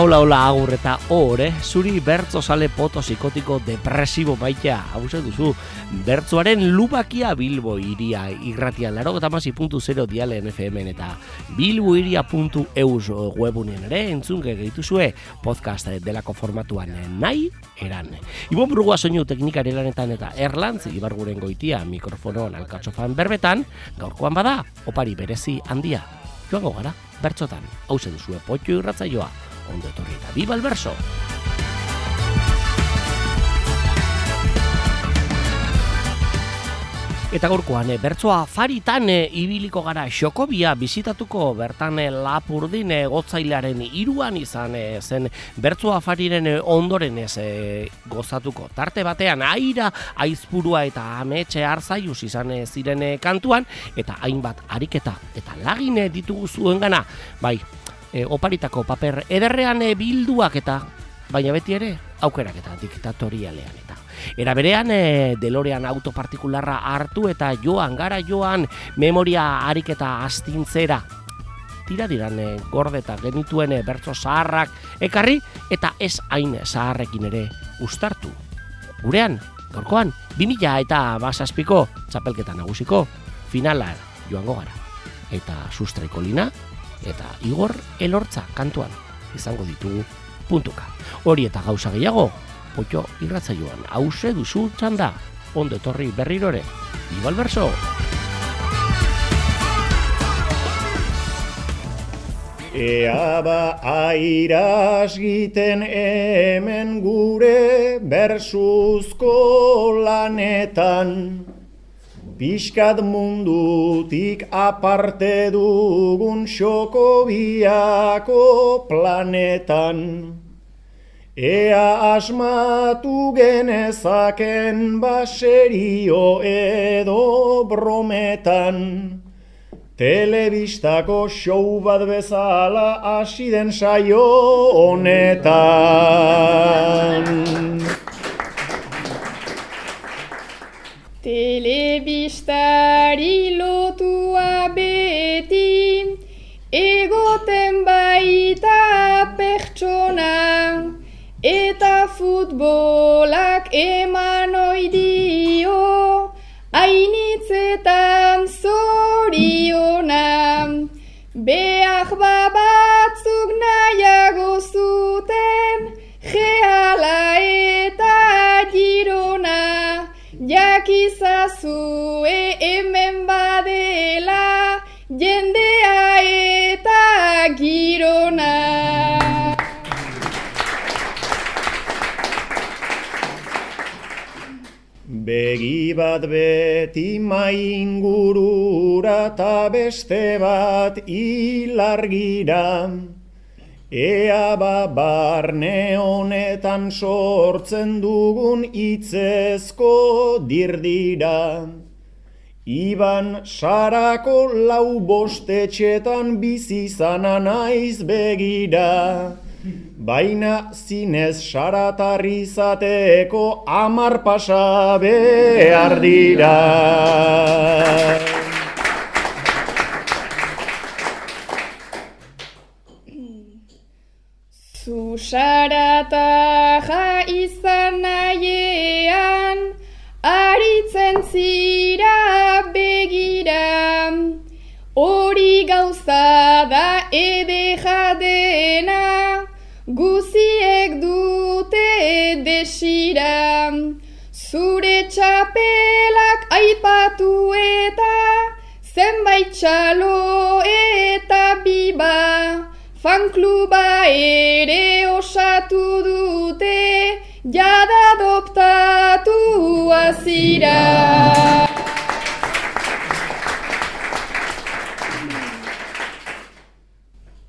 Hola, hola, agur eta hor, zuri bertzo sale poto psikotiko depresibo maitea, hau duzu, bertzoaren lubakia bilbo iria irratia laro eta masi puntu zero dialen FM eta bilbo iria ere entzunge gehituzue podcast delako formatuan nahi eran. Ibon burugua soinu teknikari lanetan eta erlantz ibarguren goitia mikrofonoan alkatzofan berbetan, gaurkoan bada, opari berezi handia, joango gara, bertzotan, hau duzue potxo irratzaioa, ondo etorri eta biba el verso! Eta gaurkoan, e, bertsoa faritan e, ibiliko gara xokobia bizitatuko bertan e, lapurdin e, gotzailearen iruan izan zen bertsoa fariren ondoren ez gozatuko. Tarte batean aira, aizpurua eta ametxe arzaiuz izan ziren kantuan eta hainbat ariketa eta lagine ditugu zuen gana. Bai, e, oparitako paper ederrean e, bilduak eta baina beti ere aukerak eta diktatorialean eta. Era berean e, delorean autopartikularra hartu eta joan gara joan memoria harik eta astintzera. Tira diran e, gordeta genituen e, bertso zaharrak ekarri eta ez hain zaharrekin ere ustartu gurean gorkoan 2000 eta basazpiko txapelketa nagusiko finala joango gara. Eta sustraikolina eta Igor Elortza kantuan izango ditugu puntuka. Hori eta gauza gehiago, potxo irratzaioan, hause duzu txanda, ondo etorri berrirore, Ibal Berso! Ea ba airaz giten hemen gure bersuzko lanetan, Piskat mundutik aparte dugun xokobiako planetan. Ea asmatu genezaken baserio edo brometan. Telebistako show bat bezala hasi den saio honetan. Telebistari lotua beti, egoten baita pertsona, eta futbolak eman oidio, hainitzetan zoriona. Beak babatzuk nahiago zuten, eta girona. Jakizazue hemen badela jendea eta girona. Begi bat beti maingurura eta beste bat ilargira. Ea ba barne honetan sortzen dugun itzezko dirdira. Iban sarako lau bostetxetan bizizana naiz begira. Baina zinez saratarri zateko amar pasa behar dira. Sarata ja izan nahiean, aritzen zira begira. Hori gauza da ede jadena, guziek dute desira. Zure txapelak aipatu eta, zenbait txalo eta biba. Fankluba ere osatu dute, jada adoptatu azira.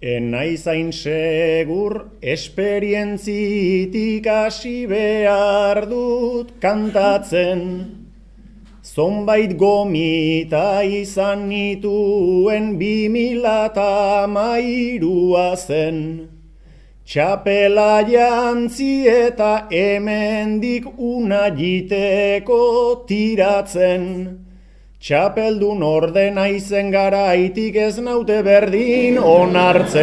Enaizain segur, esperientzitik hasi behar dut kantatzen. Zonbait gomita izan nituen bi milata mairua zen. Txapela jantzi eta hemendik una jiteko tiratzen. Txapeldun ordena izen garaitik ez naute berdin onartzen.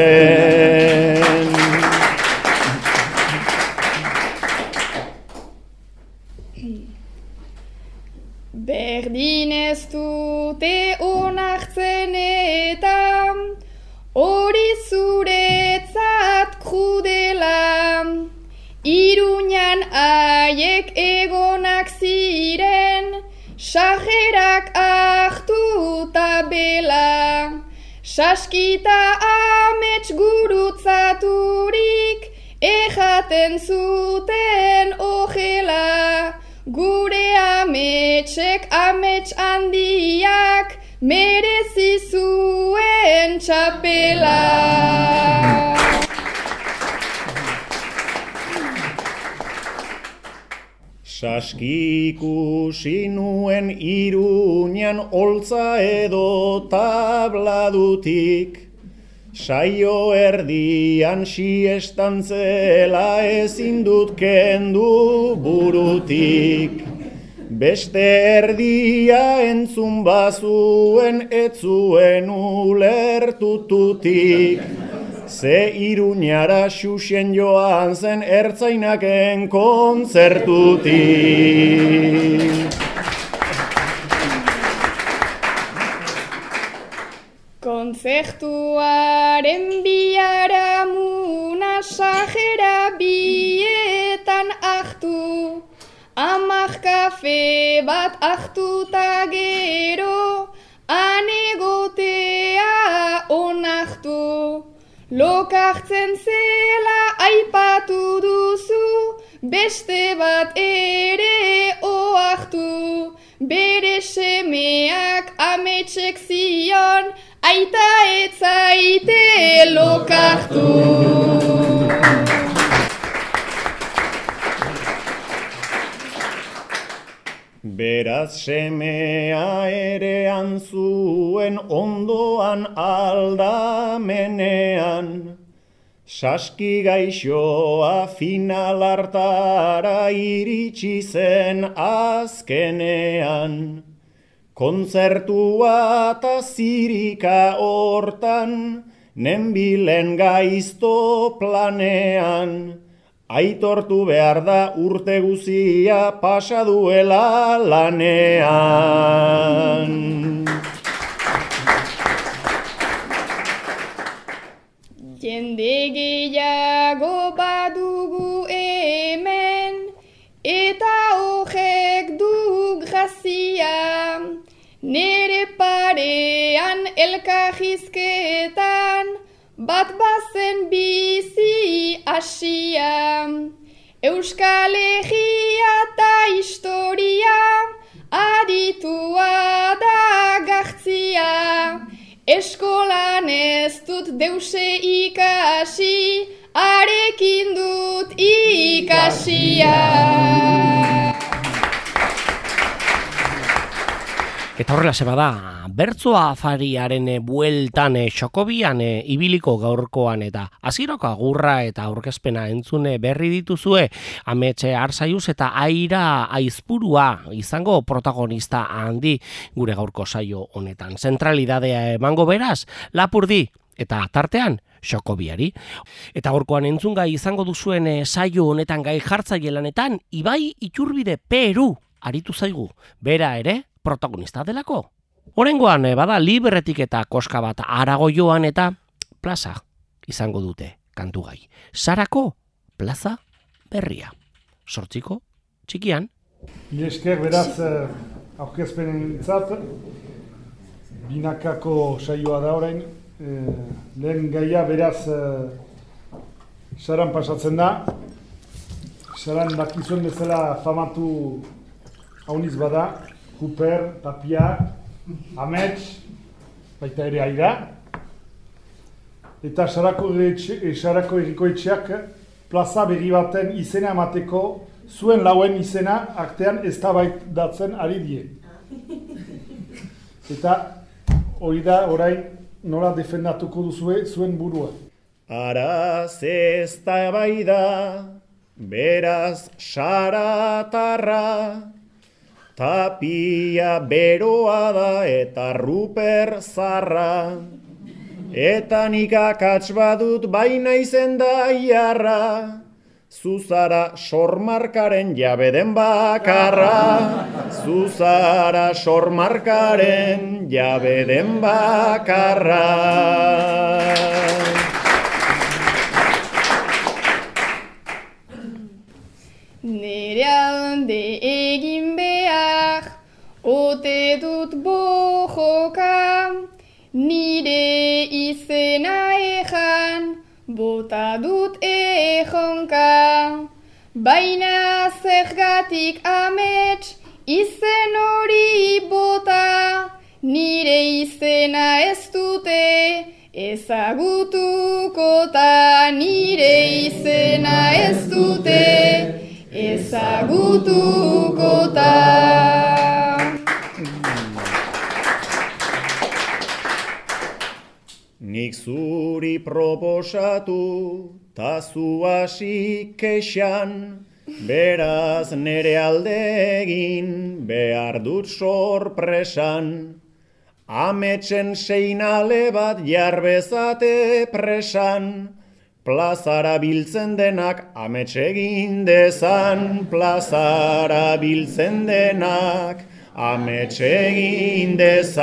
ez dute onartzen eta hori zuretzat krudela. Iruñan haiek egonak ziren, sajerak hartu tabela. Saskita amets gurutzaturik, ejaten zuten ojela. Ojela. Gure ametsek amets handiak, merezi zuen txapela. Saski ikusi nuen iruñan oltza edo tabladutik, saio erdian siestan zela ezin dut kendu burutik. Beste erdia entzun bazuen etzuen ulertututik. Ze iruñara xuxen joan zen ertzainaken kontzertutik. Konzertuaren biaramuna sajera bietan ahtu, amak kafe bat ahtuta gero, anegotea onahtu. Lokartzen zela aipatu duzu, beste bat ere oartu. Bere semeak ametsek zion, aita etzaite lokartu. Beraz semea ere antzuen ondoan aldamenean, Saski gaixoa final hartara iritsi zen azkenean. Kontzertua eta zirika hortan, nenbilen gaizto planean. Aitortu behar da urte guzia pasa duela lanean. Jende gehiago badugu hemen, eta Nere parean elkahizketan, bat bazen bizi asia. Euskal Herria eta historia, aditua da gartzia. Eskolan ez dut deuse ikasi, arekin dut ikasia. Eta horrela se bada, bertzoa afariaren eh, bueltan eh, xokobian eh, ibiliko gaurkoan eta hasieroko agurra eta aurkezpena entzune berri dituzue ametxe arsaiuz eta aira aizpurua izango protagonista handi gure gaurko saio honetan. Zentralidadea emango beraz, lapurdi eta tartean xokobiari. Eta gaurkoan entzungai izango duzuen saio honetan gai jartzaile lanetan, Ibai Iturbide Peru aritu zaigu. Bera ere, protagonista delako. Horengoan, eh, bada libretik eta koska bat arago joan eta plaza izango dute kantu gai. Sarako plaza berria. Sortziko, txikian, esker beraz eh, aurkezpenen zat, binakako saioa da orain, eh, lehen gaia beraz eh, saran pasatzen da, saran dakizuen bezala famatu hauniz bada, Cooper, Tapia, Amets, baita ere aira, eta sarako, etxe, eh, sarako erriko etxeak plaza berri baten izena emateko zuen lauen izena artean eztabaidatzen ari die. Eta hori da orain nola defendatuko duzue zuen burua. Araz ez da bai da, beraz saratarra, tapia beroa da eta ruper zarra, eta nik akats badut baina izen da iarra, Zuzara sormarkaren jabe den bakarra, Zuzara sormarkaren jabe den bakarra. Nere alde egin ote dut bojoka, nire izena ejan, bota dut ejonka. Baina zergatik amets, izen hori bota, nire izena ez dute, ezagutuko ta nire izena ez dute, ezagutuko ta. Nik zuri proposatu, ta zu hasi kexan, beraz nere alde egin, behar dut sorpresan. Ametsen seinale bat jarbezate presan, plazara biltzen denak amets egin dezan, plazara biltzen denak amets egin dezan.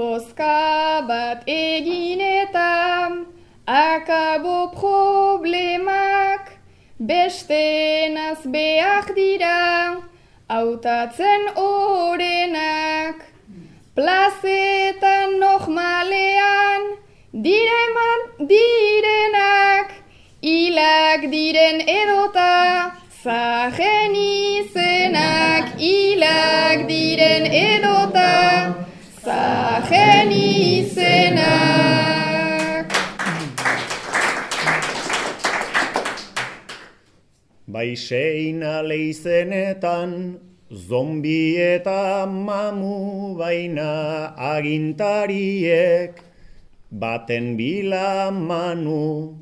Bozka bat egin eta akabo problemak beste nazbeak dira hautatzen orenak. Plazetan normalean direman direnak hilak diren edota zahen izenak hilak diren edota zahen izenak. Bai seina leizenetan, zombi eta mamu baina agintariek, baten bila manu.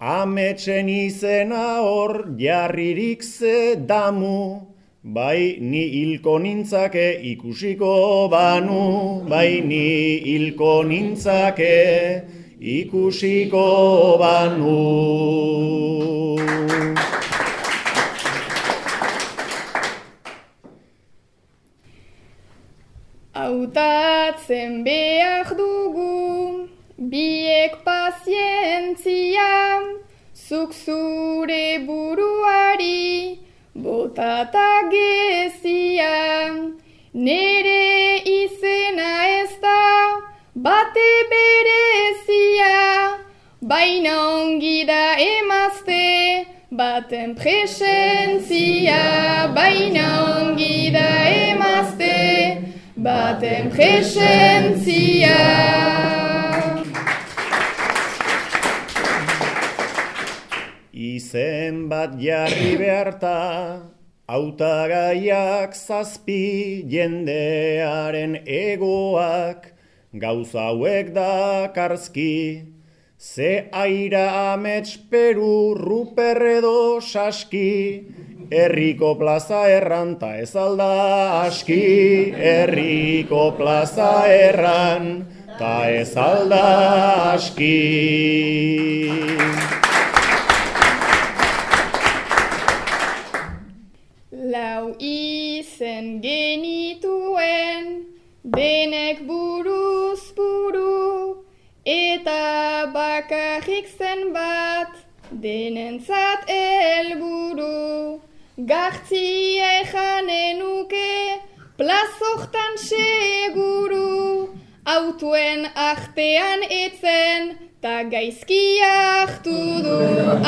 Ametsen izena hor jarririk ze damu, bai ni hilko nintzake ikusiko banu, bai ni hilko nintzake ikusiko banu. Hautatzen behar dugu, biek pazientzia, zuk zure buruari, botata gezia. Nere izena ez da, bate berezia, baina ongi da emazte, baten presentzia, baina ongi da emazte, baten presentzia. Izen bat jarri beharta, hautagaiak zazpi jendearen egoak, gauza hauek dakarzki, ze aira amets peru ruperredo saski, herriko plaza erran ta ez alda aski, herriko plaza erran ta ez alda aski. Denek buruz buru, eta bakarrik zen bat, denentzat helburu. Gartzi ejanen nuke, plazoktan seguru, autuen artean etzen, ta gaizki hartu du.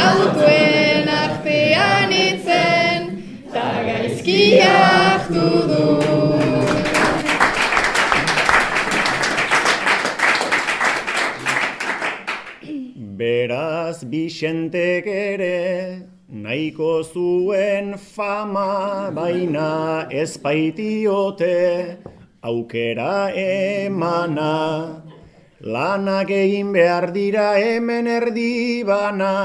Autuen artean etzen, ta gaizki hartu du. Beraz Bixentek ere nahiko zuen fama baina ez baitiote aukera emana. Lanak egin behar dira hemen erdi bana,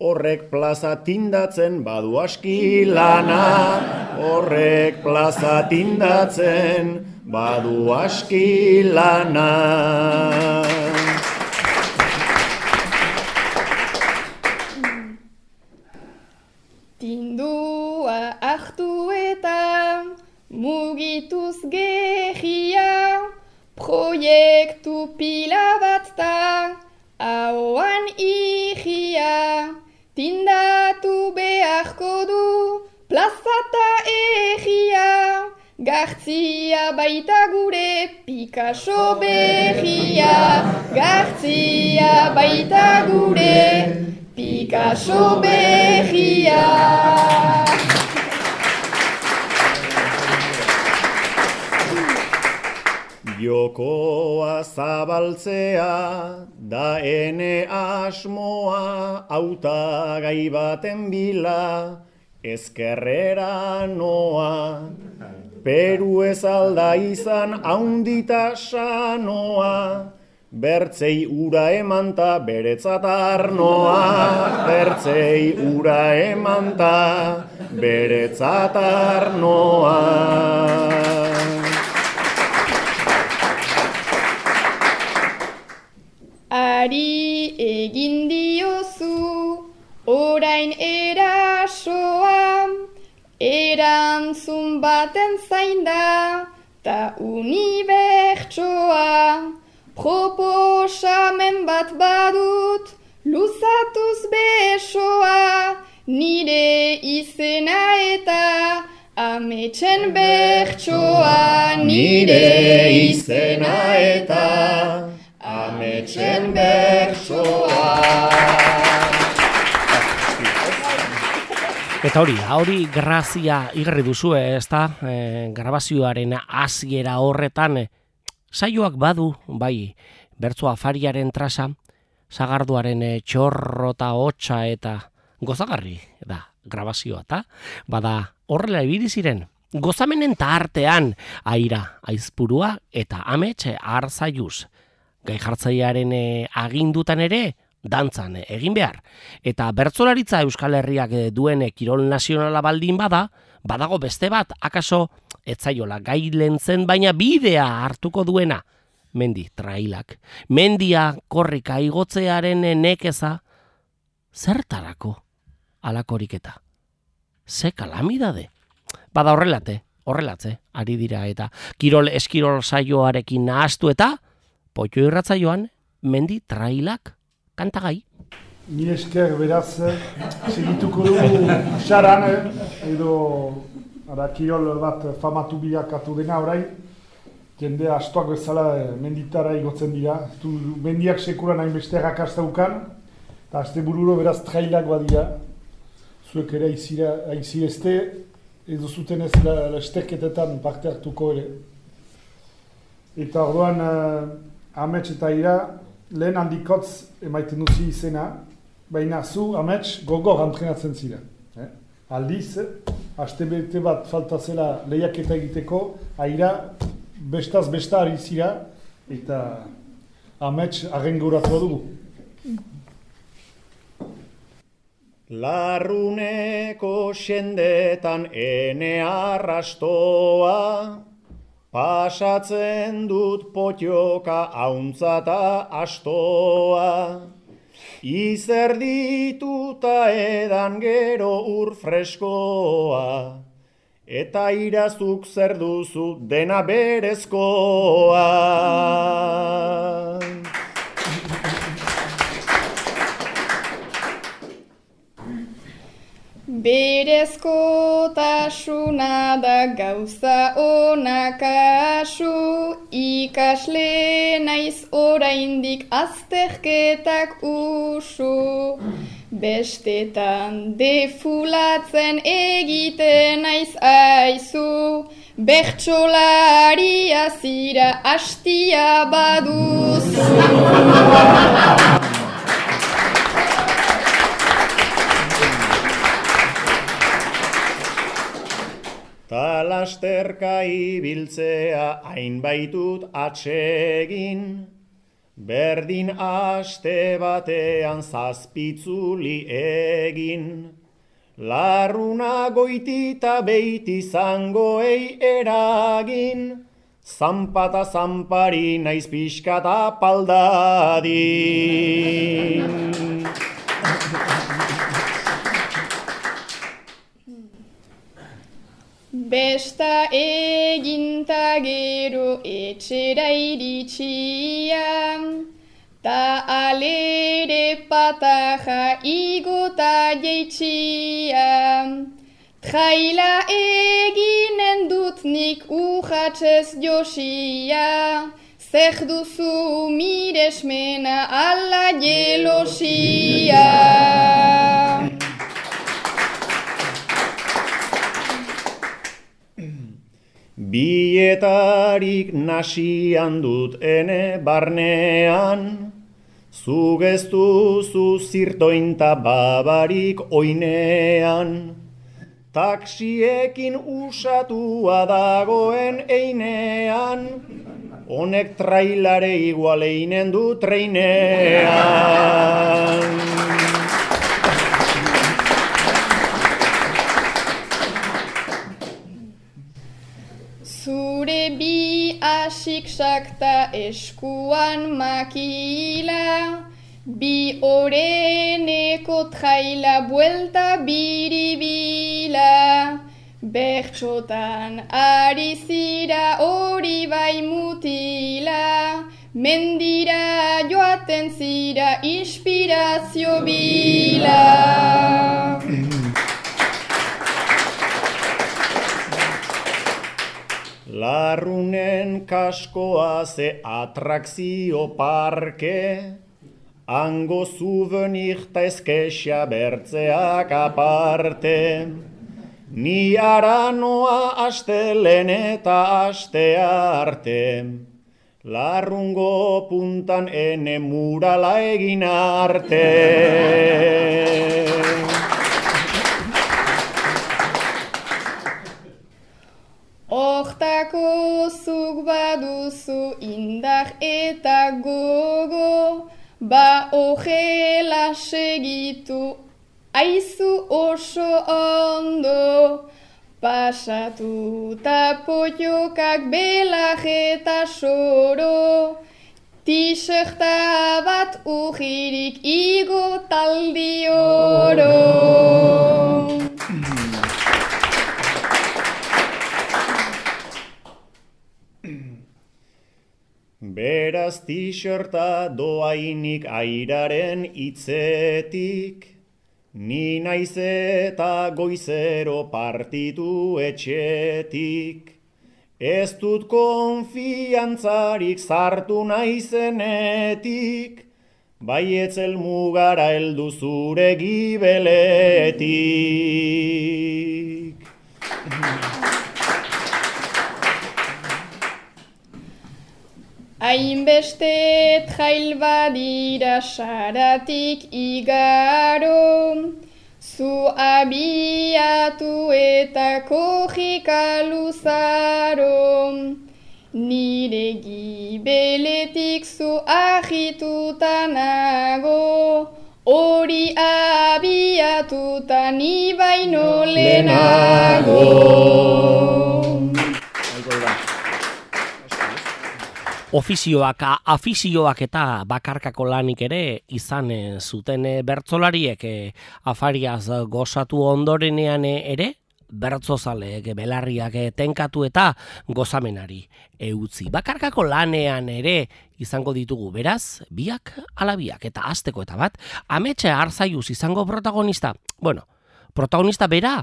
horrek plaza tindatzen badu aski lana. Horrek plaza tindatzen badu aski lana. Mugituz gehia, proiektu pila bat ta ahoan ihia. Tindatu beharko du plazata egia, Gartzia baita gure Picasso berria. Gartzia baita gure Picasso berria Jokoa zabaltzea da ene asmoa auta gai baten bila ezkerrera noa. Peru ez alda izan haundita sanoa, bertzei ura emanta beretzat arnoa. Bertzei ura emanta beretzat arnoa. Ari egin diozu, orain erasoa, erantzun baten zain da, ta unibertsoa. Proposamen bat badut, luzatuz besoa, nire izena eta ametsen bertsoa. Nire izena eta ametsen bertsoa. Eta hori, hori grazia igarri duzu, ez da, e, grabazioaren hasiera horretan, e, saioak badu, bai, bertzo afariaren trasa, zagarduaren e, txorrota hotxa eta gozagarri da grabazioa, eta bada horrela ibili ziren, gozamenen tartean, aira, aizpurua eta ametxe arzaiuz. Gai jartzailearen e, agindutan ere, dantzan egin behar. Eta bertzolaritza Euskal Herriak duen kirol nazionala baldin bada, badago beste bat, akaso etzaiola gai lentzen, baina bidea hartuko duena. Mendi, trailak. Mendia korrika igotzearen nekeza, zertarako alakorik eta. Ze kalamidade. Bada horrelate, horrelatze, ari dira eta kirol eskirol saioarekin nahastu eta, potio irratzaioan, mendi trailak kantagai. Ni esker beraz, segituko dugu xaran, edo ara, bat famatu bilakatu dena orain, jende astoak bezala menditara igotzen dira. Du, mendiak sekuran hain beste ukan, eta azte bururo beraz trailak badira. Zuek ere aizirezte, edo zuten ez lesteketetan parte hartuko ere. Eta orduan, uh, amets eta ira, lehen handikotz emaiten duzi izena, baina zu amets gogor antrenatzen zira. Eh? Aldiz, haste bete bat falta zela lehiaketa egiteko, aira bestaz besta ari zira, eta amets arrenguratu dugu. Larruneko xendetan ene arrastoa, pasatzen dut potioka hauntzata astoa. Izer dituta edan gero ur freskoa, eta irazuk zer duzu dena berezkoa. Berezkotasuna da gauza onakasu, ikasle naiz oraindik azterketak usu. Bestetan defulatzen egiten naiz aizu, bertxolaria zira hastia baduz. Talasterka ibiltzea hain baitut atsegin, berdin aste batean zazpitzuli egin. Larruna goitita beiti zangoei eragin, zampata zampari naiz pixkata paldadin. Besta eginta gero etxera iritsia, ta alere pataja igota jeitsia, Traila eginen dut nik uhatzez josia, zer duzu miresmena ala jelosia. Bietarik nasian dut ene barnean, Zugeztu zu zirtointa babarik oinean. Taksiekin usatua dagoen einean, Honek trailare igualeinen du treinean. Asik sakta eskuan makila, bi oreneko traila buelta biribila. Bertxotan ari zira hori bai mutila, mendira joaten zira inspirazio bila. Larrunen kaskoa ze atrakzio parke, Ango zuvenik ta eskesia bertzeak aparte. Ni aranoa astelen eta astea arte, Larrungo puntan ene murala egin arte. Hortako zuk baduzu indar eta gogo, ba horrela segitu aizu oso ondo. Pasatu ta potiokak belag eta soro, T-shirta bat ujirik igo taldi oro. Beraz t-shirta doainik airaren itzetik, Ni naiz eta goizero partitu etxetik. Ez dut konfiantzarik sartu naizenetik, Bai etzel mugara heldu zure gibeletik. Hainbeste trail badira saratik igaro, zu abiatu eta kojika luzaro. Nire gibeletik zu ahituta nago, hori abiatuta ni baino lehenago. Ofizioak, afizioak eta bakarkako lanik ere izan eh, zuten eh, bertsolariek eh, afariaz gozatu ondorenean ere, bertzozaleek belarriak tenkatu eta gozamenari eutzi. Bakarkako lanean ere izango ditugu beraz, biak alabiak eta asteko eta bat, ametxe arzaiuz izango protagonista. Bueno, protagonista bera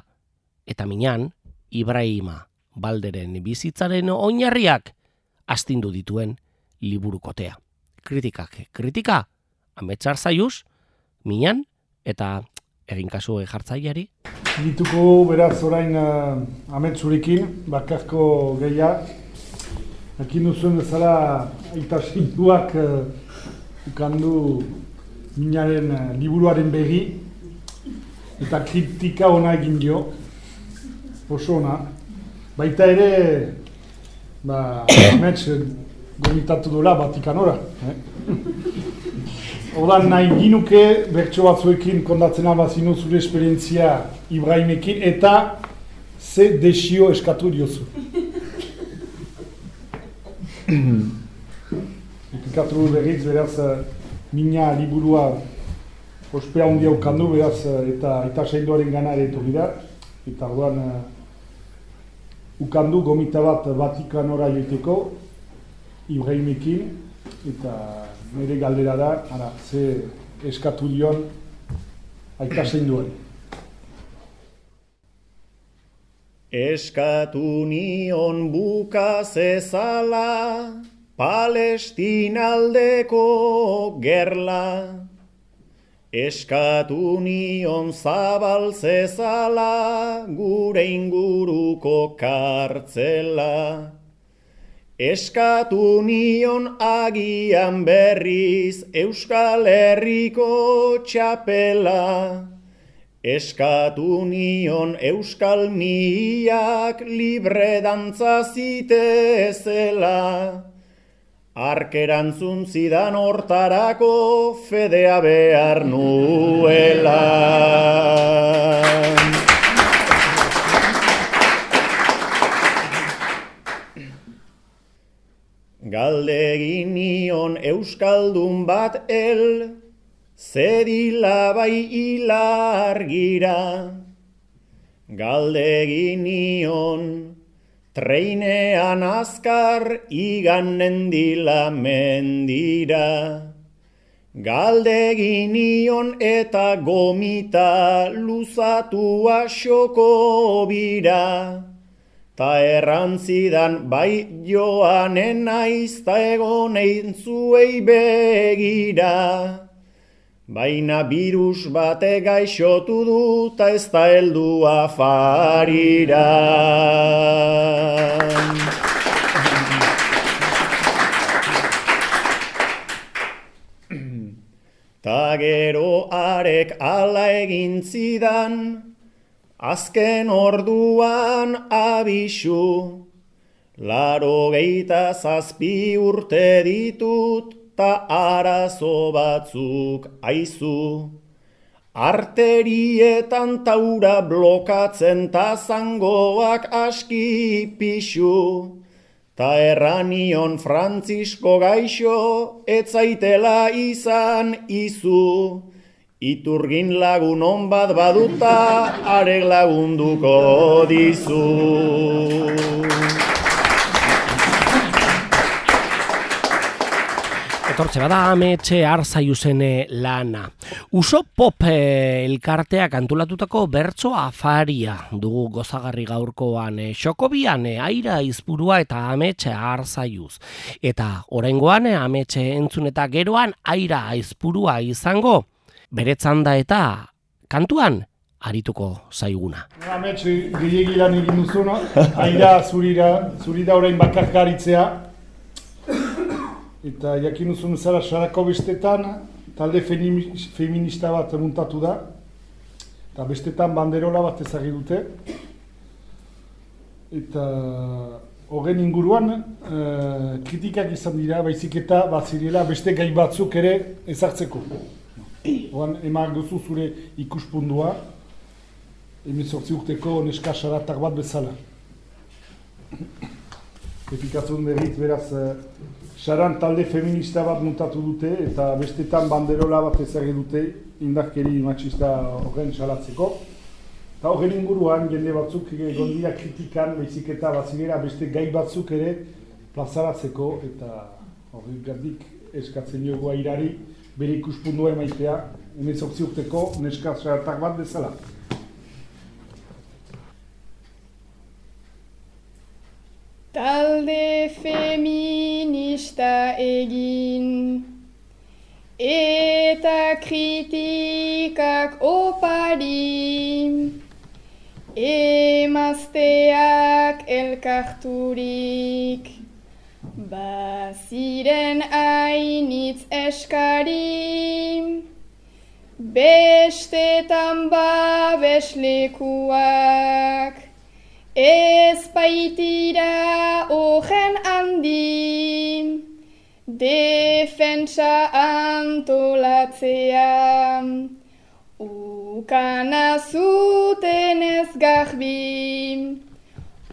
eta minan Ibrahima Balderen bizitzaren oinarriak astindu dituen liburukotea. Kritikak, kritika, ametsar zaiuz, minan, eta egin kasu jartzaileari. Dituko beraz orain uh, ametsurekin, bakarko gehiak. Ekin duzuen bezala aita sintuak uh, ukandu minaren uh, liburuaren berri eta kritika ona egin dio, oso ona. Baita ere, ba, amets gomitatu duela Vatikanora. Eh? Odan nahi ginuke bertso batzuekin kondatzena bazinu zure esperientzia Ibrahimekin eta ze desio eskatu diozu. Ikikatu berriz, beraz, eh, mina liburua ospea handia ukandu, beraz, eh, eta eta seindoaren gana ere etorri da. Eta orduan, uh, ukandu gomita bat Vatikanora joiteko, Ibrahimekin, eta nire galdera da, ara, ze eskatu dion aita seinduari. Eskatu nion buka zezala, palestinaldeko gerla. Eskatu nion zabal gure inguruko kartzela. Eskatu nion agian berriz, Euskal Herriko txapela. Eskatu nion euskal miak libre dantza zitezela. Arkerantzun zidan hortarako fedea behar nuela. Galdegin nion euskaldun bat el, Zedila bai hilargira, galdegin nion, treinean azkar iganen dila mendira. Galdegin nion eta gomita luzatu asoko bira, ta errantzidan bai joanen naiz ta egonein zuei begira. Baina virus bate gaixotu du ta ez da heldu afarira. Ta gero arek ala egin zidan, azken orduan abisu, laro geita zazpi urte ditut, ta arazo batzuk aizu. Arterietan taura blokatzen ta zangoak aski pixu. Ta erranion Frantzisko gaixo, etzaitela izan izu. Iturgin lagun on bat baduta, arek lagunduko dizu. Etortze bada ametxe arzaiuzen lana. Uso pop eh, elkarteak antulatutako bertso afaria dugu gozagarri gaurkoan. Eh, Xokobian eh, aira izpurua eta ametxe arzaiuz. Eta orengoan eh, ametxe entzun eta geroan aira aizpurua izango beretzan da eta kantuan arituko zaiguna. Ametxe gilegi lan egin duzuna, aira zurira, zurida orain bakarkaritzea, Eta jakin duzun zara sarako bestetan, talde feminista bat muntatu da. Eta bestetan banderola bat ezagir dute. Eta horren inguruan e, kritikak izan dira, baizik eta bat zirela beste gai batzuk ere ezartzeko. Oan emak duzu zure ikuspundua, emezortzi urteko neska saratak bat bezala. Efikatzen berriz beraz, eh, Saran talde feminista bat muntatu dute eta bestetan banderola bat ezagir dute indarkeri machista horren salatzeko. Eta horren inguruan jende batzuk gondia kritikan behizik eta bazigera beste gai batzuk ere plazaratzeko eta horren gardik eskatzen jogu airari bere ikuspundua emaitea emezortzi urteko neskatzeratak bat bezala. Talde feminista egin. Eta kritikak opari. Emazteak elkarturik. Baziren ainitz eskari. Bestetan babeslekuak Ez baitira ogen handi, defensa antolatzea, ukana zuten ez garbi,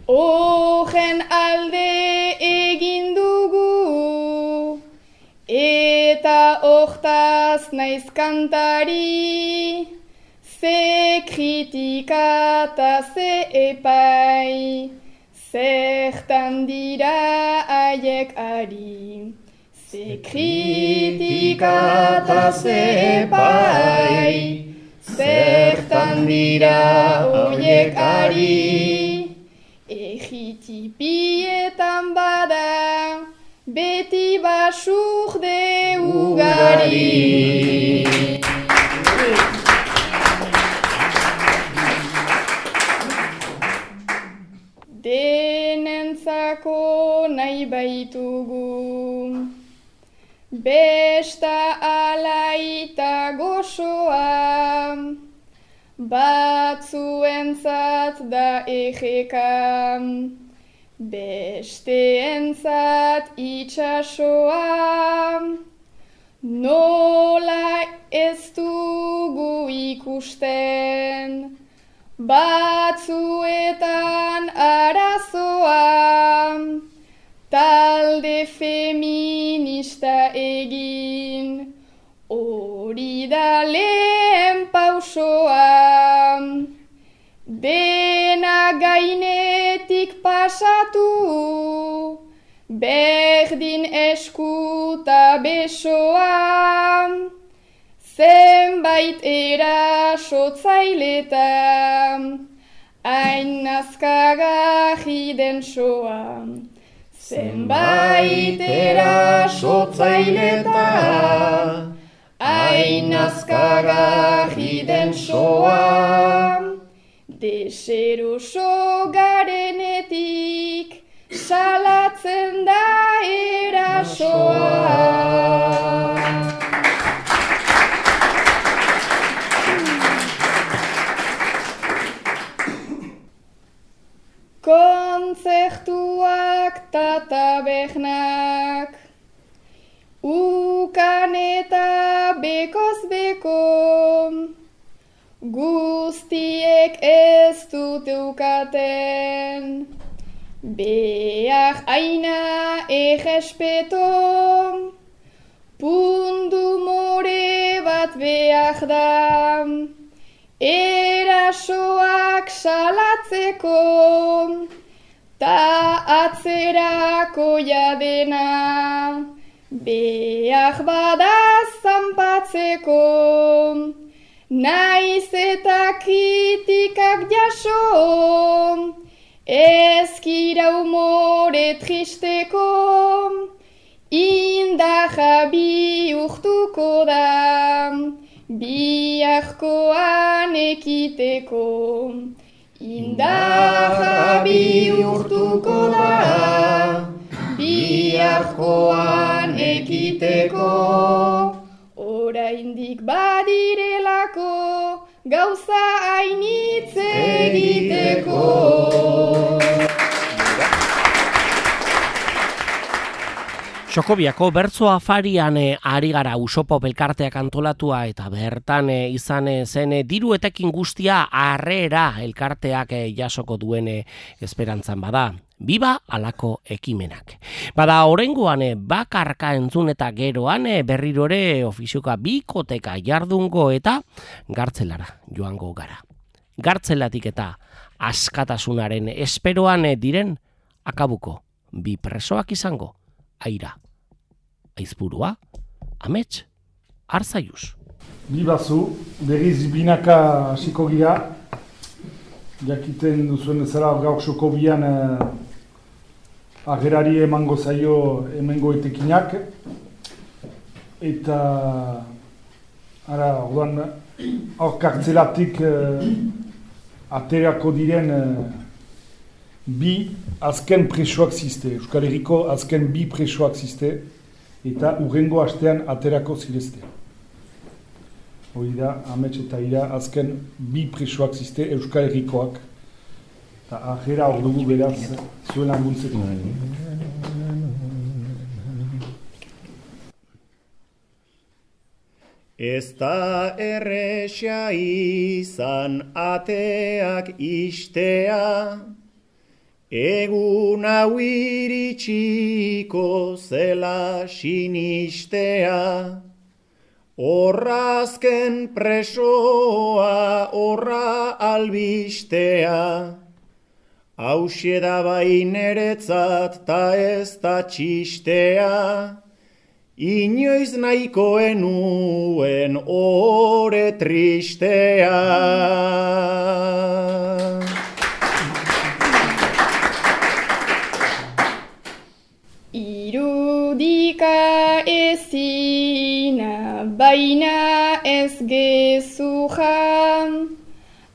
ogen alde egin dugu, eta hortaz naiz kantari, Ze kritika eta ze epai, zertan dira aiek ari. Ze kritika eta ze epai, zertan dira aiek ari. Bietan bada, beti basurde ugari. Denentzako nahi baitugu. Besta alaita gozoa Batzuentzat da egeka. Besteentzat itxasoa Nola ez dugu ikusten Batzuetan arazoa. Talde feminista egin. Hori da lehen pausoa. Dena gainetik pasatu. Berdin eskuta besoa zenbait erasotzaileta hain nazkagarri den soa. Zenbait erasotzaileta hain nazkagarri den soa. Deseroso garenetik salatzen da erasoa. Kontzertuak ta tabernak Ukan eta bekoz beko Guztiek ez dut ukaten Behar aina egespeto Pundu more bat behar da. Erasoak salatzeko Ta atzerako jadena Beak bada zanpatzeko. Naiz eta kritikak jaso Ezkira umore tristeko. Indaja urtuko da Biarkoan ekiteko Indarra bihurtuko da Biarkoan ekiteko. Oraindik badirelako Gauza hainitz egiteko Xokobiako bertzo afarian e, ari gara usopo belkarteak antolatua eta bertan e, izan e, zen diru etekin guztia harrera elkarteak jasoko duen esperantzan bada. Biba alako ekimenak. Bada orengoan bakarka entzun eta geroan berrirore ofizioka bikoteka jardungo eta gartzelara joango gara. Gartzelatik eta askatasunaren esperoan diren akabuko bi presoak izango aira. Aizburua, amets, arzaiuz. Bi bazu, berriz binaka hasiko gira, jakiten duzuen ezera gauk soko bian eh, agerari emango zaio emengo etekinak, eta ara, orduan, hor kartzelatik eh, aterako diren eh, bi azken presoak ziste, Euskal Herriko azken bi presoak ziste, eta urrengo astean aterako zirezte. Hori da, amets eta ira, azken bi presoak ziste Euskal Herrikoak, eta ahera hor dugu beraz zuen laguntzeko. Ez da errexia izan ateak istea, Egun hau iritsiko zela sinistea, Horrazken presoa horra albistea, Hauxe da baineretzat ta ez da txistea, Inoiz nahiko enuen ore tristea. Irudika ezina, baina ez gezuja,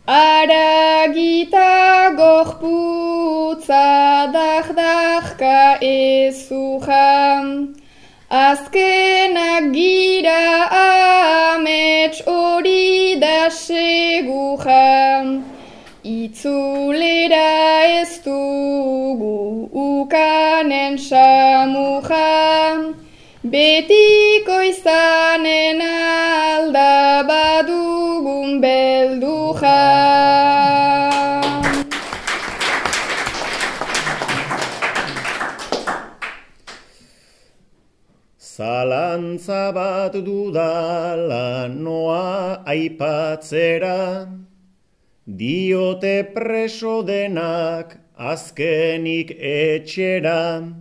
Aragita gorputza dardahka ezuja, Azkenak gira amets hori da seguja, Itzulera ez dugu ukanen samuja, betiko izanen alda badugun belduja. Zalantza bat dudala noa aipatzera, diote preso denak azkenik etxera.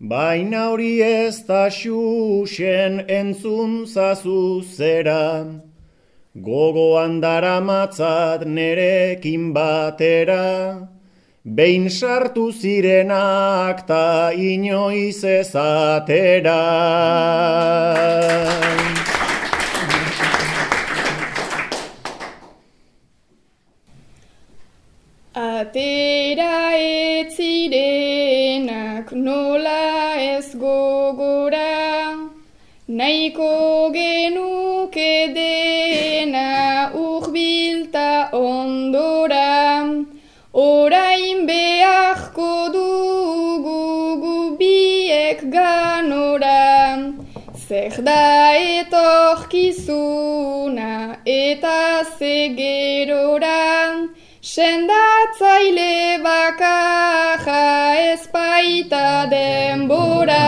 Baina hori ez da xuxen entzun zazu zera, gogoan dara nerekin batera, behin sartu zirenak ta inoiz ezatera. Atera etzirenak nola ez gogora, nahiko genuke dena urbilta ondora, orain beharko dugu gubiek ganora, zer da etorkizuna eta zegerora, Sendatzaile bakarra ez baita denbora.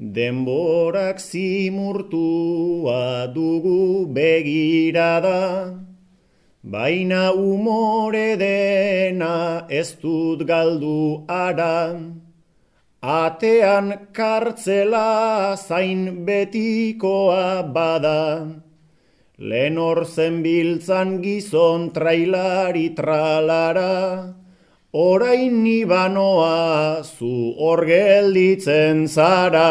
Denborak zimurtua dugu begirada, baina umore dena ez dut galdu ara. Atean kartzela zain betikoa bada, lehen hor biltzan gizon trailari tralara, orain nibanoa zu hor gelditzen zara.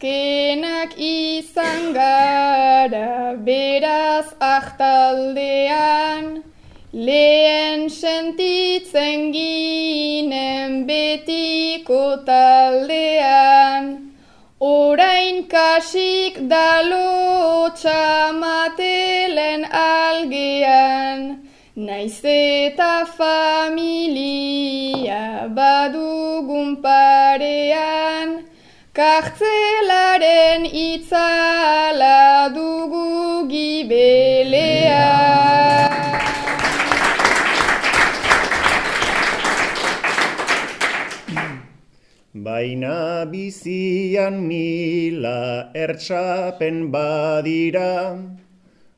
Azkenak izan gara beraz ahtaldean, lehen sentitzen ginen betiko taldean, orain kasik dalo txamatelen algean, naiz eta familia badugun parean, Kartzelaren itzala dugu gibelea. Baina bizian mila ertsapen badira,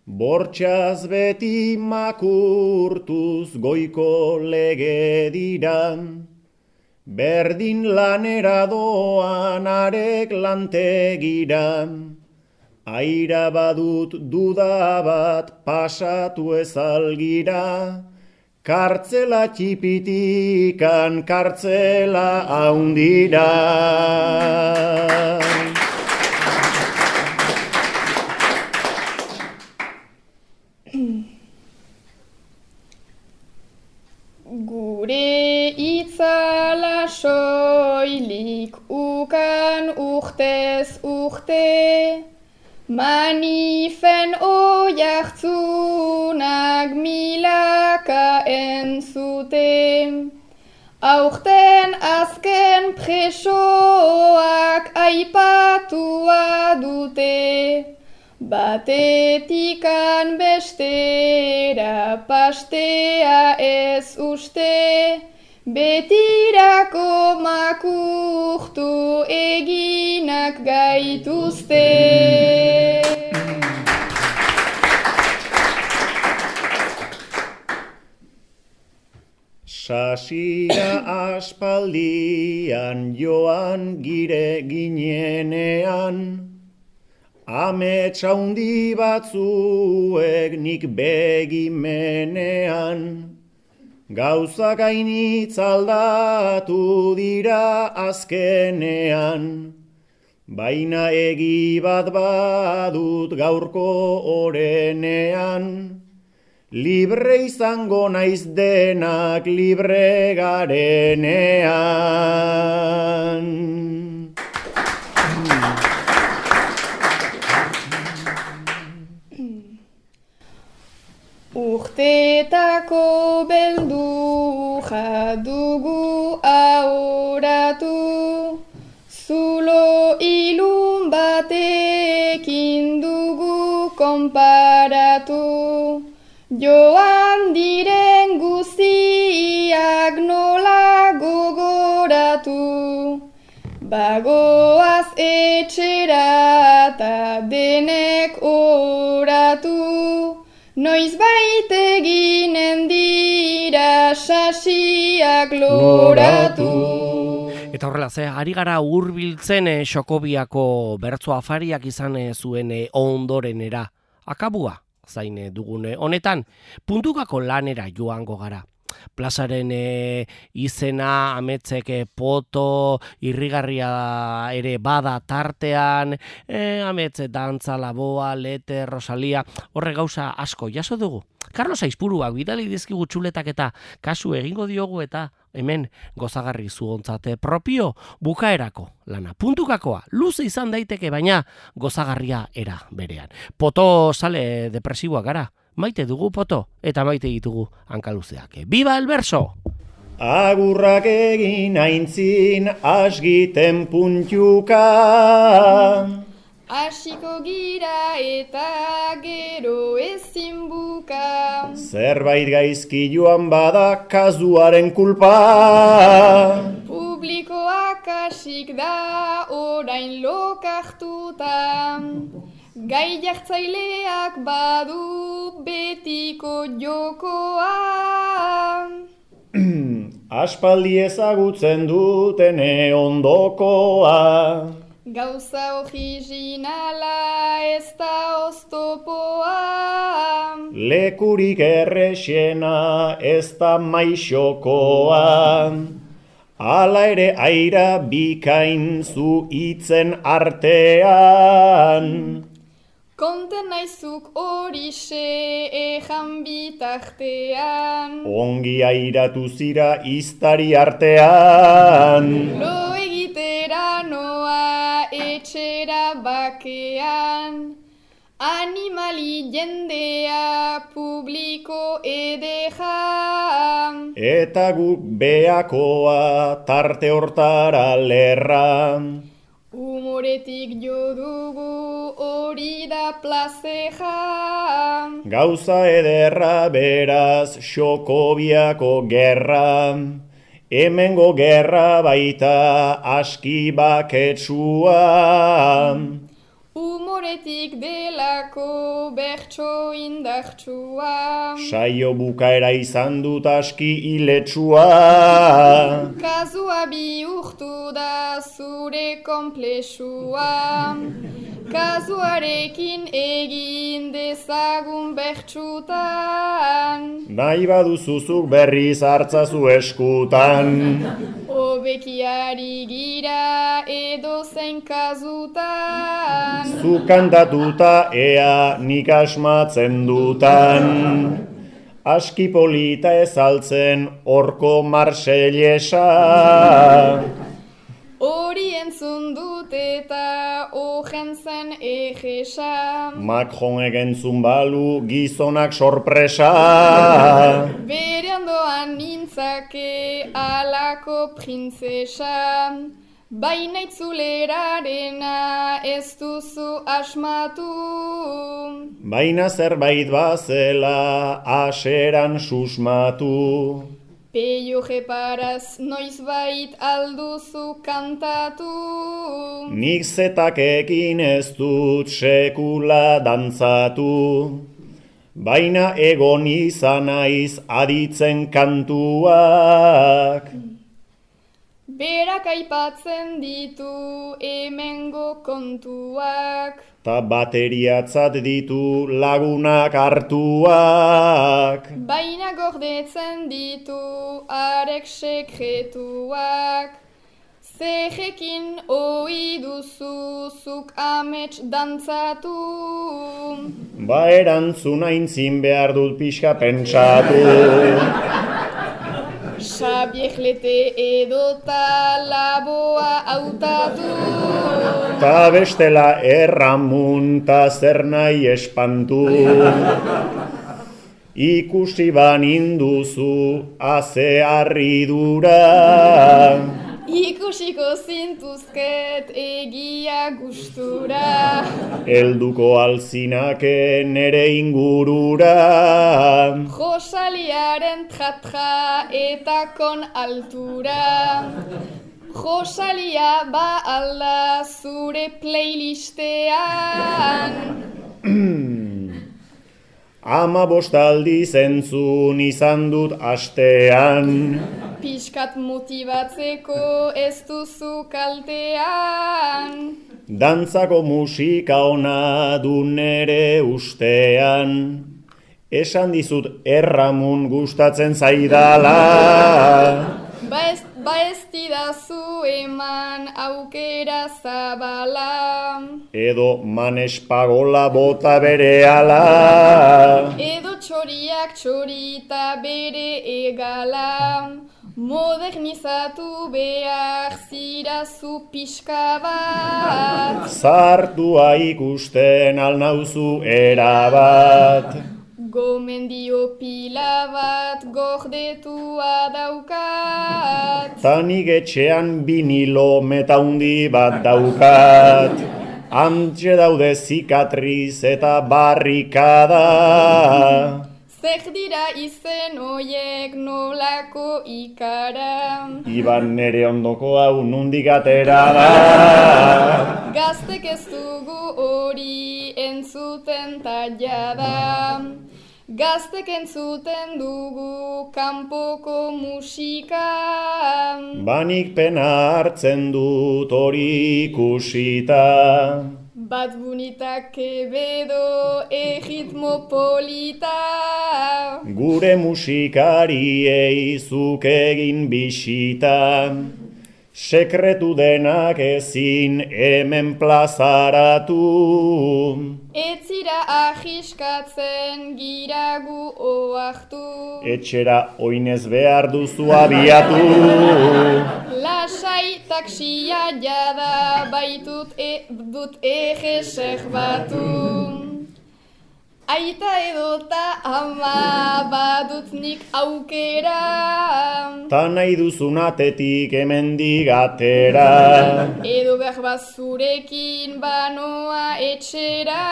Bortxaz beti makurtuz goiko lege dira. Berdin lanera doan arek lantegira, aira badut duda bat pasatu ezalgira, kartzela txipitikan kartzela haundira. Gure itzala soilik ukan urtez urte, manifen oiartzunak milaka entzute. Aurten azken presoak aipatua dute, Batetikan bestera pastea ez uste, betirako makurtu eginak gaituzte. Hasira aspaldian joan gire ginenean, Amets handi batzuek nik begimenean, Gauza gainitz aldatu dira azkenean, Baina egi bat badut gaurko orenean, Libre izango naiz denak libre garenean. Urtetako beldu jadugu auratu, zulo ilun batekin dugu konparatu. Joan diren guztiak nola gogoratu, bagoaz etxera eta denek oratu, noiz baite eginen dira sasiak loratu. Eta horrela, ze, ari gara hurbiltzen eh, Xokobiako bertzo afariak izan eh, zuen eh, ondorenera. Akabua, zaine dugune honetan, puntukako lanera joango gara. Plazaren e, izena, ametzek e, poto, irrigarria ere bada tartean, e, ametze dantza, laboa, lete, rosalia, horre gauza asko jaso dugu. Carlos Aizpuruak bidali dizkigu txuletak eta kasu egingo diogu eta hemen gozagarri zuontzate propio bukaerako lana. Puntukakoa, luze izan daiteke baina gozagarria era berean. Poto sale depresiboa gara, maite dugu poto eta maite ditugu hankaluzeak. Biba el verso! Agurrak egin aintzin asgiten puntuka. Hasiko gira eta gero ezin buka. Zerbait gaizki joan bada kazuaren kulpa. Publikoak hasik da orain lokartuta. Gai jartzaileak badu betiko jokoa. Aspaldi ezagutzen dutene ondokoa. Gauza originala ez da oztopoa. Lekurik errexena ez da maixokoa. Hala ere aira bikain zu hitzen artean. Konten naizuk horixe ejan bitartean. Ongi airatu zira iztari artean. Lo egitera noa etxera bakean. Animali jendea publiko edejan. Eta guk beakoa tarte hortara lerra. Humoretik jo dugu hori da plazeja. Gauza ederra beraz xokobiako gerra. Hemengo gerra baita aski baketsua. Humoretik delako bertso indartsua. Saio bukaera izan dut aski iletsua. Kazua bihurtu da zure komplexua. Kazuarekin egin dezagun bertsutan. Nahi baduzuzuk berriz hartzazu eskutan. Obekiari gira edo zein kazutan. Zu kantatuta ea nik asmatzen dutan. Aski polita ezaltzen orko marsellesa. Hori entzun dut eta ogen zen egesa. Macron egentzun balu gizonak sorpresa. Bere ondoan nintzake alako printzesa. Baina itzulerarena ez duzu asmatu. Baina zerbait bazela aseran susmatu. Peio jeparaz noizbait alduzu kantatu. Nik zetakekin ez dut sekula dantzatu. baina egon izan naiz aditzen kantuak. Berak aipatzen ditu hemengo kontuak. Ta bateriatzat ditu lagunak hartuak. Baina gordetzen ditu arek sekretuak. Zehekin oi duzu zuk amets dantzatu. Ba erantzun aintzin behar dut pixka pentsatu. Xabieklete edota laboa hautatu. Ta bestela erramun ta zer nahi espantu. Ikusi baninduzu aze harridura. Ikusiko zintuzket egia gustura. Elduko alzinake nere ingurura. Josaliaren tratra eta kon altura. Josalia ba alda zure playlistean. Ama bostaldi zentzun izan dut astean. Piskat motibatzeko ez duzu kaltean. Dantzako musika ona du nere ustean. Esan dizut erramun gustatzen zaidala. Ba ez, ba ez didazu eman aukera zabala. Edo manespagola bota bere ala. Edo txoriak txorita bere egala. Modernizatu behar zirazu pixka bat. Zartua ikusten alnauzu erabat. Gomendio pila bat gordetua daukat. Tanik etxean vinilo metaundi bat daukat. Antxe daude zikatriz eta barrikada. Zer dira izen oiek nolako ikara. Iban nere ondoko hau nundik atera da. Gaztek ez dugu hori entzuten taia da. Gaztek entzuten dugu kanpoko musika. Banik pena hartzen dut hori ikusita. Bat bunitak ebedo egitmo polita. Gure musikariei zuk egin bisita. Sekretu denak ezin hemen plazaratu. Etzira ahiskatzen giragu oartu. Etxera oinez behar duzu abiatu. Lasai taksia jada baitut e, dut egesek batu. Aita edota ama badut nik aukera. Ta nahi duzun atetik hemendik atera. Edo behar bat zurekin banoa etxera.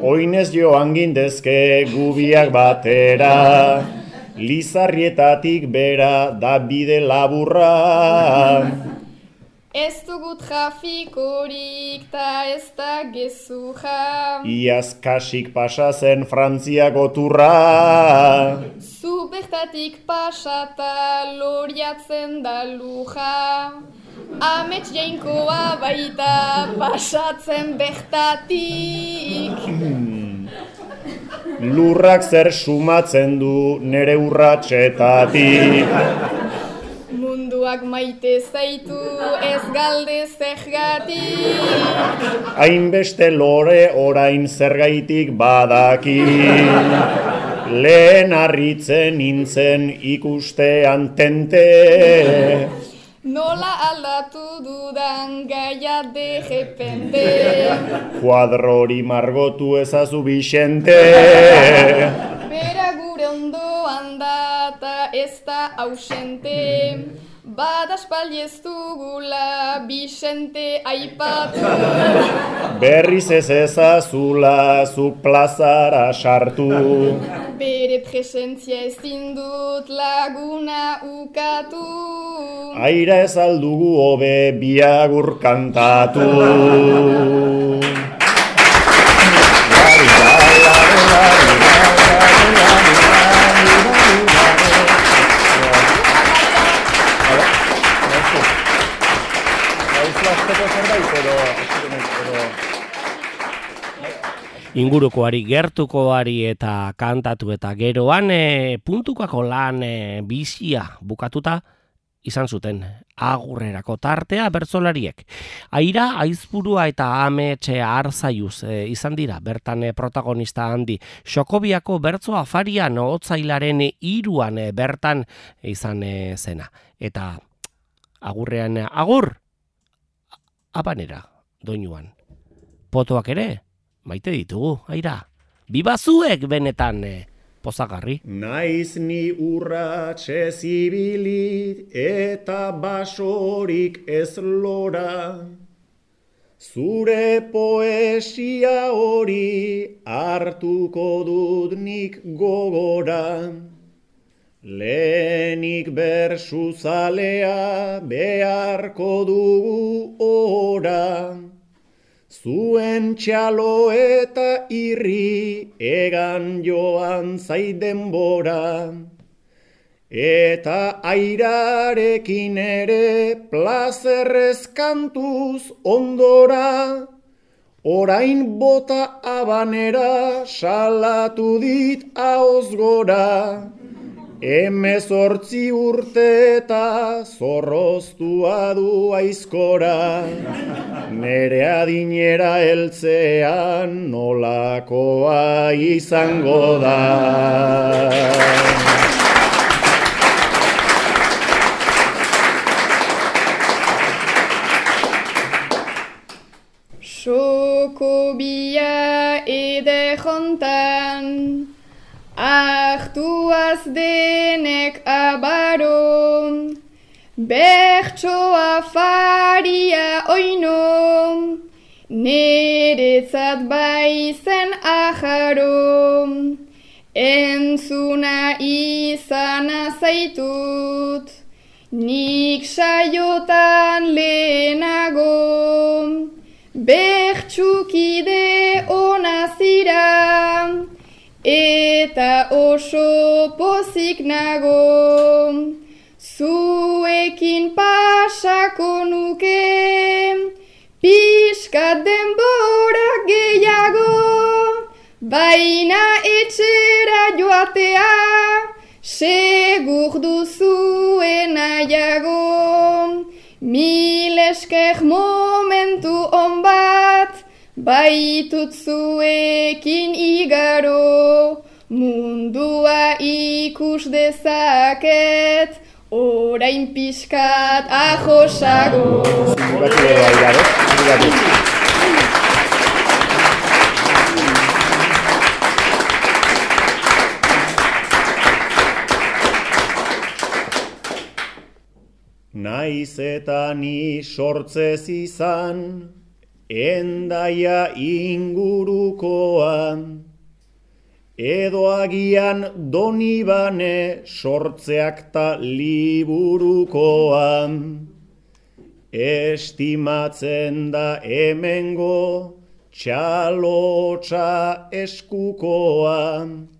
Oinez joan gindezke gubiak batera. Lizarrietatik bera da bide laburra. Ez dugu trafikorik ta ez da gezuja. Iaz kasik pasa zen Frantziako turra. Zu bertatik pasata loriatzen da luja. Amets jainkoa baita pasatzen bertatik. Lurrak zer sumatzen du nere urratxetatik. Munduak maite zaitu ez galde zergatik. Hainbeste lore orain zergaitik badaki. Lehen harritzen nintzen ikustean tente. Nola aldatu dudan gaia de repente. Kuadrori margotu ezazu Bixente. Bera gure ondoan da ta ez da ausente. Espaldi ez dugula Bixente aipatu. Berriz ez ezazula zuk plazara sartu. Bere presentzia ezin dut laguna ukatu. Aira ez aldugu hobe biagur kantatu. Ingurukoari gertukoari eta kantatu eta geroan e, puntukako lan e, bizia bukatuta izan zuten agurrerako tartea bertzolariek. Aira, aizpurua eta ametxe arzaiuz e, izan dira, bertan protagonista handi. Xokobiako bertzo afarian otzailaren iruan e, bertan izan e, zena. Eta agurrean agur, abanera, doinuan. Potoak ere, maite ditugu, aira. Bibazuek benetan eh, pozagarri. Naiz ni urratxe zibilit eta basorik ez lora. Zure poesia hori hartuko dut nik gogora. Lehenik bersu zalea beharko dugu ora. Zuen txalo eta irri egan joan zaidenbora. Eta airarekin ere plazerrez kantuz ondora. Orain bota abanera salatu dit ahoz gora. Hemezortzi urte eta zorroztua du aizkora, nere adinera heltzean nolakoa izango da. Sokobia ede jontan, denek abaro, bertsoa faria oino, neretzat baizen aharo, entzuna izana zaitut, nik saiotan lehenago, bertsukide onazira, eta oso pozik nago, zuekin pasako nuke, pixkat denbora gehiago, baina etxera joatea, segur duzuen aiago, mil esker momentu onbat, Baitut zuekin igaro, mundua ikus dezaket, orain pixkat ahosago. Naiz eta ni sortzez izan, endaia ingurukoan, edo agian doni bane sortzeak ta liburukoan, estimatzen da hemengo txalotxa eskukoan,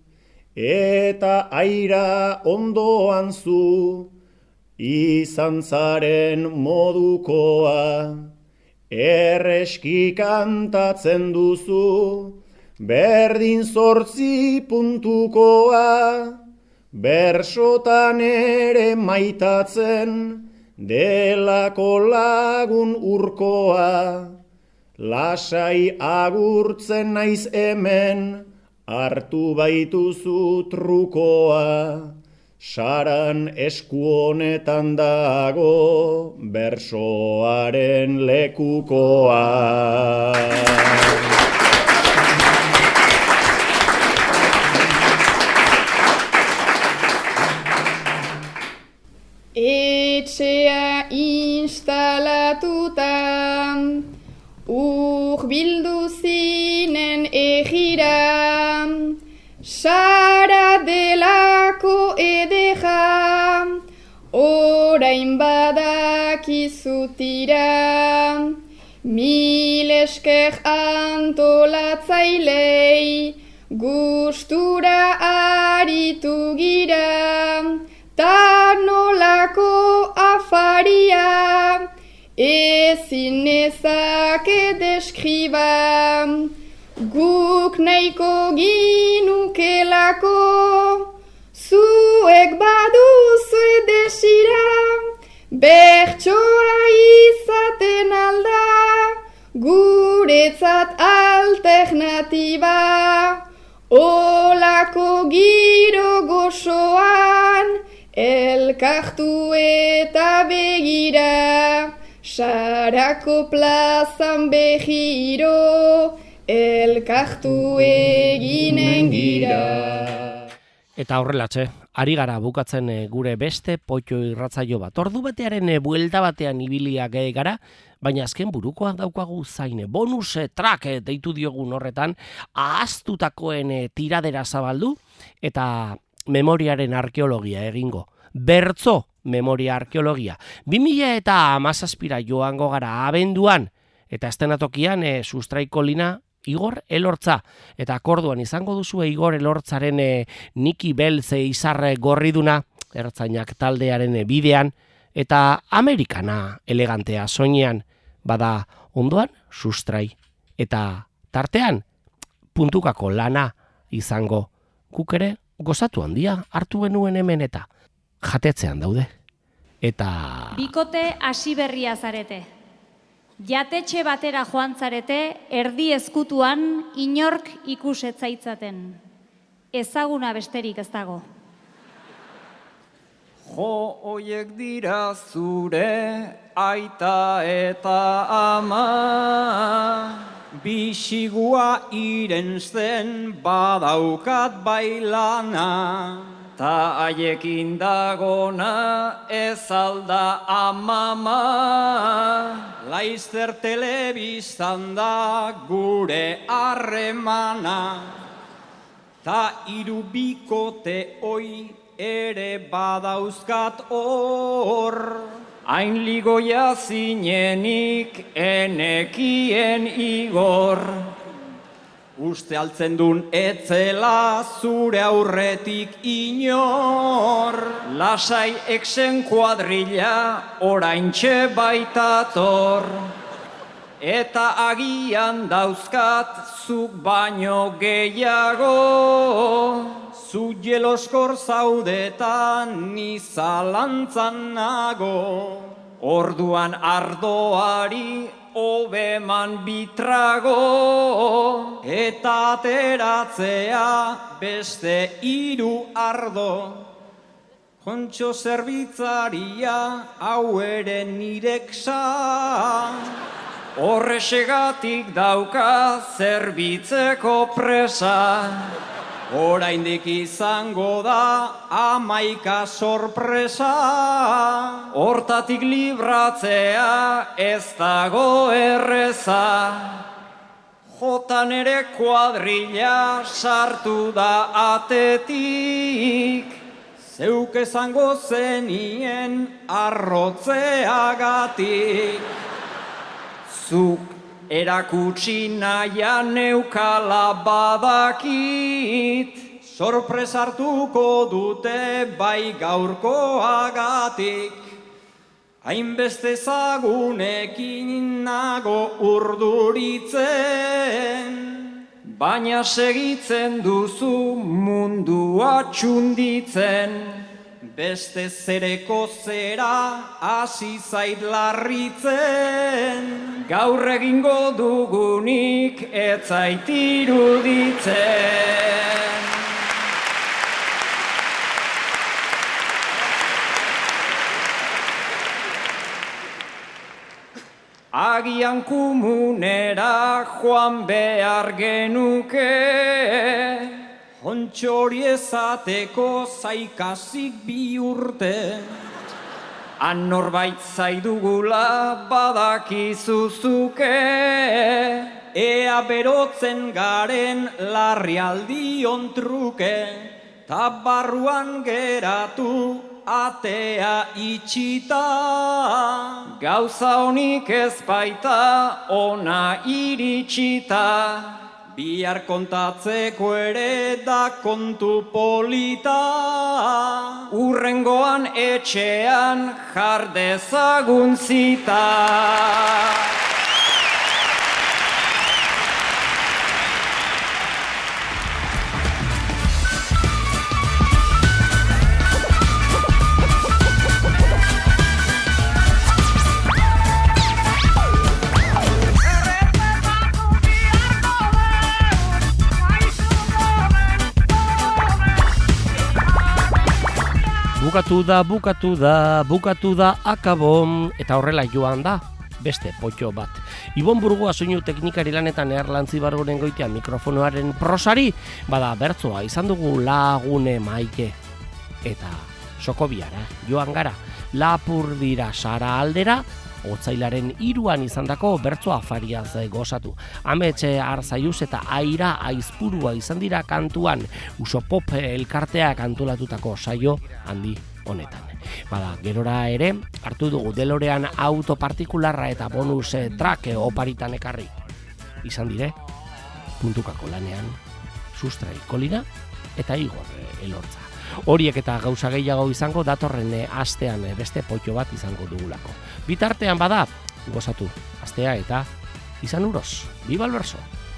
eta aira ondoan zu, izan zaren modukoa. Erreski kantatzen duzu, berdin zortzi puntukoa, bersotan ere maitatzen, delako lagun urkoa. Lasai agurtzen naiz hemen, hartu baituzu trukoa. Saran esku honetan dago bersoaren lekukoa. Etxea instalatuta, ur bildu zinen egira, Sara badakizutira, mil esker antolatzailei, gustura aritu gira, ta nolako afaria, ezin nezake deskriba, guk nahiko ginukelako, zuek baduzu desira, bertsoa izaten alda, guretzat alternatiba, olako giro gozoan, elkartu eta begira, Sarako plazan behiro, elkartu eginen gira. Eta horrelatxe, ari gara bukatzen eh, gure beste potio irratzaio bat. Ordu batearen e, buelta batean ibiliak e, gara, baina azken burukoa daukagu zaine. Bonus track deitu diogun horretan, ahaztutakoen tiradera zabaldu, eta memoriaren arkeologia egingo. Bertzo memoria arkeologia. 2000 eta amazazpira joango gara abenduan, eta estenatokian e, sustraiko lina Igor Elortza. Eta akorduan izango duzu Igor Elortzaren e, Niki Belze izarre gorriduna, ertzainak taldearen e, bidean, eta Amerikana elegantea soinean, bada ondoan sustrai. Eta tartean, puntukako lana izango. Kuk ere, gozatu handia hartu benuen hemen eta jatetzean daude. Eta... Bikote hasi berria zarete. Jatetxe batera joan zarete, erdi ezkutuan inork ikusetzaitzaten. Ezaguna besterik ez dago. Jo hoiek dira zure aita eta ama Bisigua iren zen badaukat bailana Ta haiekin dagona ez alda amama, laizzer telebiztan da gure harremana. Ta irubikote oi ere badauzkat hor, hain ligoia zinenik enekien igor. Uste altzen dun etzela zure aurretik inor. Lasai eksen kuadrilla orain baitator Eta agian dauzkat zuk baino gehiago. Zu jeloskor zaudetan nizalantzan nago. Orduan ardoari obeman bitrago eta ateratzea beste hiru ardo. Kontxo zerbitzaria hau ere nireksa, horresegatik dauka zerbitzeko presa. Oraindik izango da amaika sorpresa, hortatik libratzea ez dago erreza. Jotan ere kuadrilla sartu da atetik, zeuk ezango zenien arrotzeagatik. Zuk erakutsi naia neukala badakit, sorpresartuko dute bai gaurkoagatik. Hainbeste zagunekin nago urduritzen, baina segitzen duzu mundua txunditzen. Beste zereko zera hasi zait larritzen. Gaur egingo dugunik ez zait iruditzen. Agian kumunera joan behar genuke Ontxori ezateko zaikasik bi urte. Han norbait zaidugula badakizuzuke Ea berotzen garen larrialdi ontruke Ta barruan geratu atea itxita. Gauza honik ez baita ona iritsita bihar kontatzeko ere da kontu polita. Urrengoan etxean jardezagun zita. Bukatu da, bukatu da, bukatu da, akabo, eta horrela joan da, beste potxo bat. Ibon Burgoa soinu teknikari lanetan erlantzi bargoren goitea mikrofonoaren prosari, bada bertzoa izan dugu lagune maike. Eta sokobiara, joan gara, lapur dira sara aldera, otzailaren iruan izandako bertzoa fariaz gozatu. Ametxe arzaiuz eta aira aizpurua izan dira kantuan usopop elkarteak antolatutako saio handi honetan. Bada, gerora ere, hartu dugu delorean auto partikularra eta bonus eh, track oparitan ekarri. Izan dire, puntukako lanean, sustrai kolina eta igor eh, elortza. Horiek eta gauza gehiago izango datorren eh, astean eh, beste potxo bat izango dugulako. Bitartean bada, gozatu, astea eta izan uroz, biba alberso! I